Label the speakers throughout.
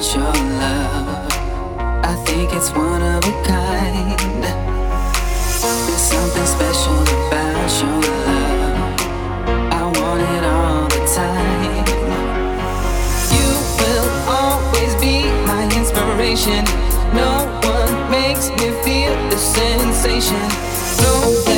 Speaker 1: about your love. I think it's one of a kind. There's something special about your love. I want it all the time. You will always be my inspiration. No one makes me feel the sensation. No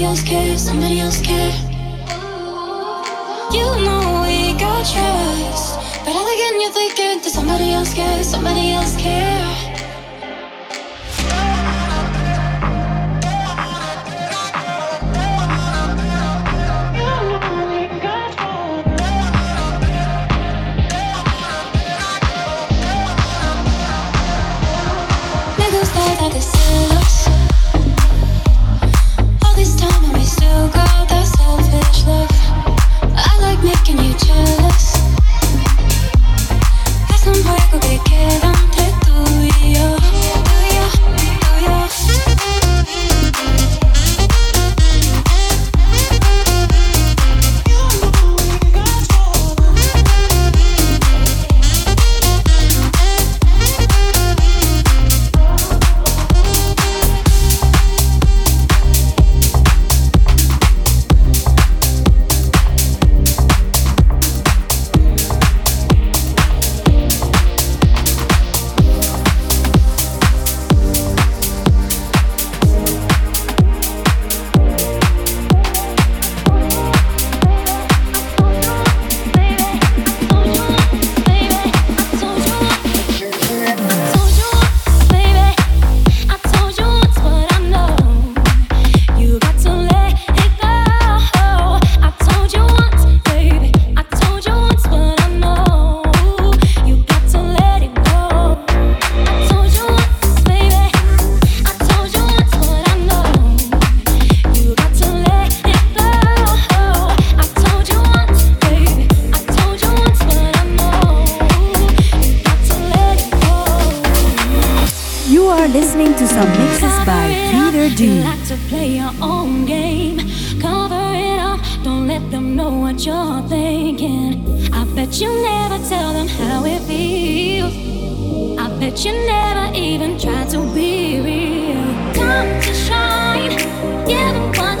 Speaker 1: somebody else cares. somebody else cares. You know we got trust, but all again you're thinking that somebody else cares. somebody else
Speaker 2: cares. to some mixes by Peter D.
Speaker 3: Like to play your own game. Cover it up, don't let them know what you're thinking. I bet you never tell them how it feels. I bet you never even try to be real. Come to shine, give them what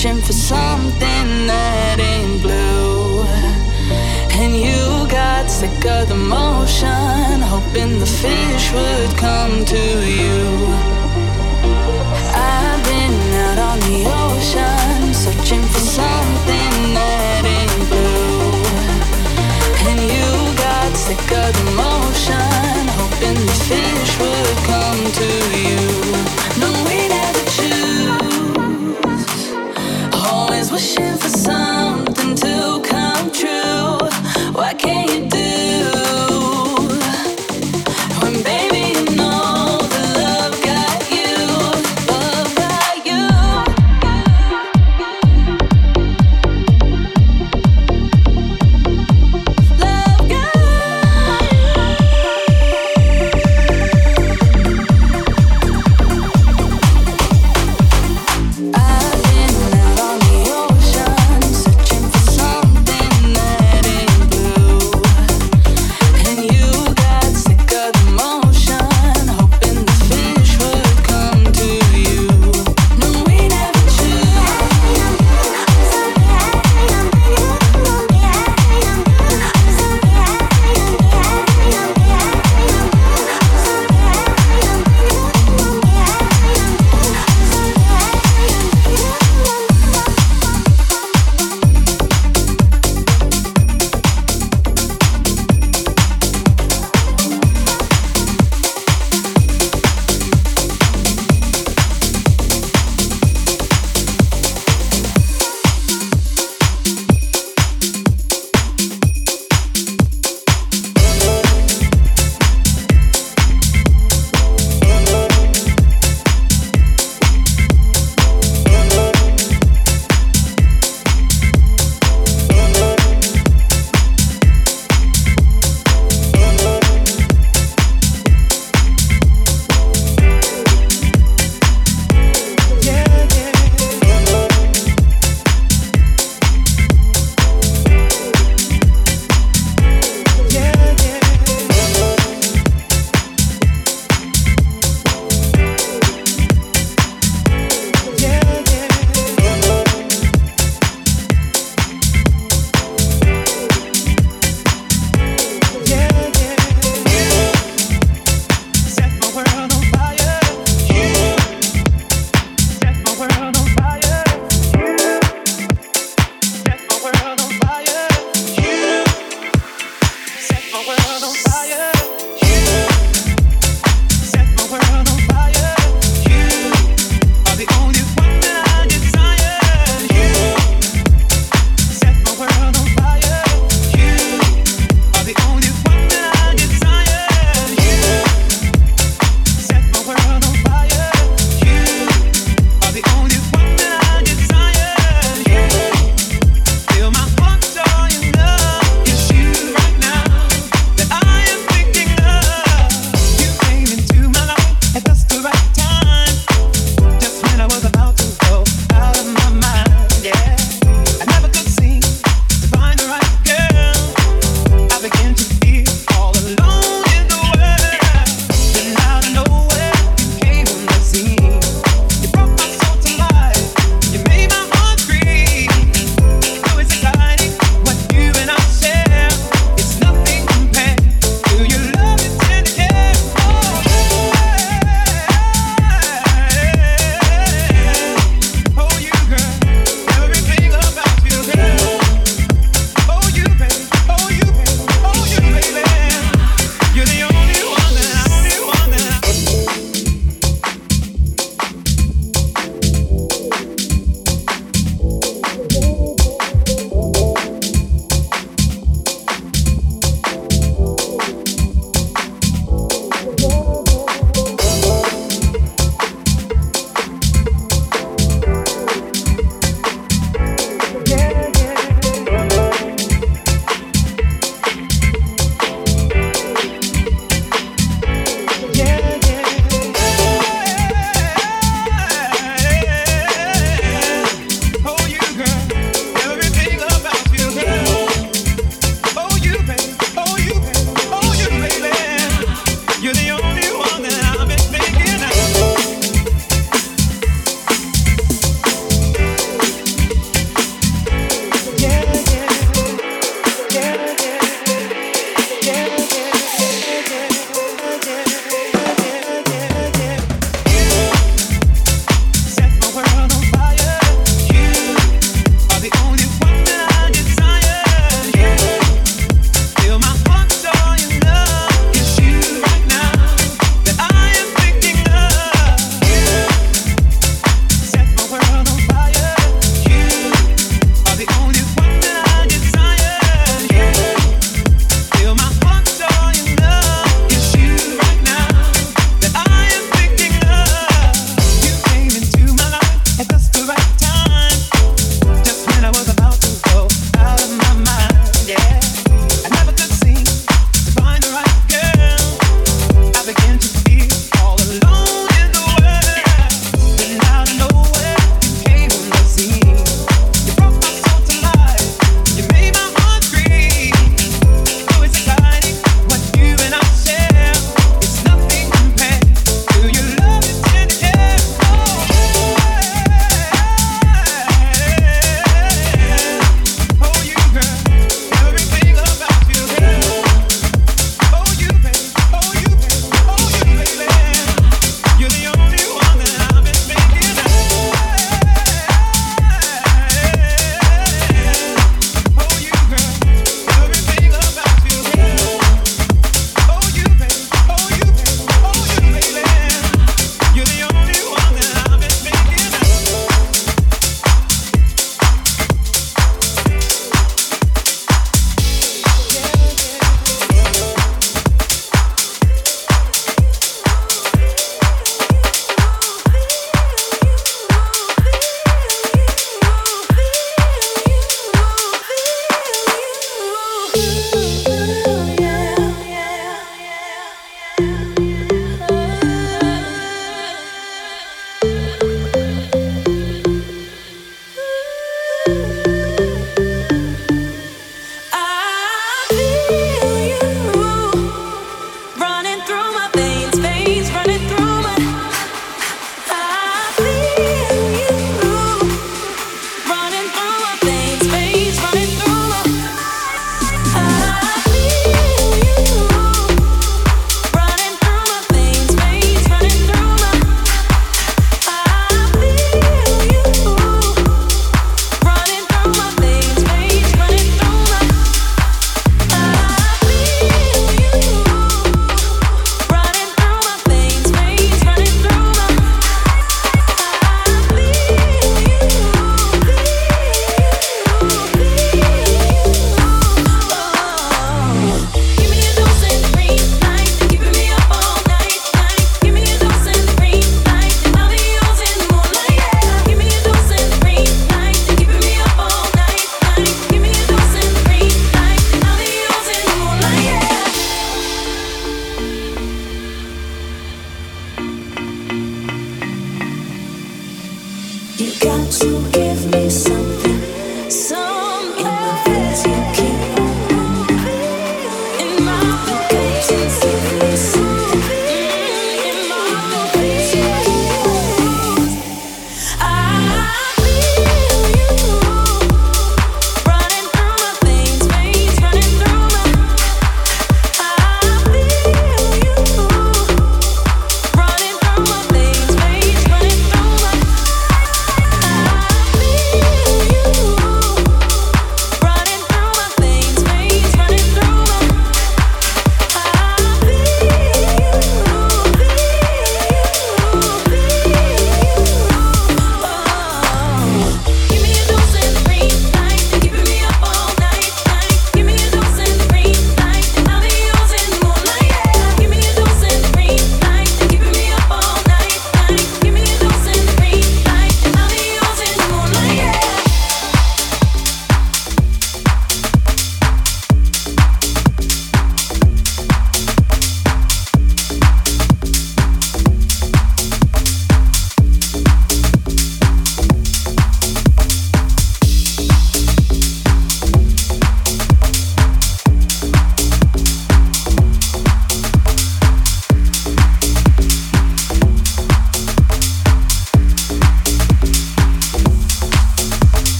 Speaker 4: searching for something that ain't blue. And you got sick of the motion, hoping the fish would come to you.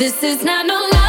Speaker 4: This
Speaker 2: is not
Speaker 5: no.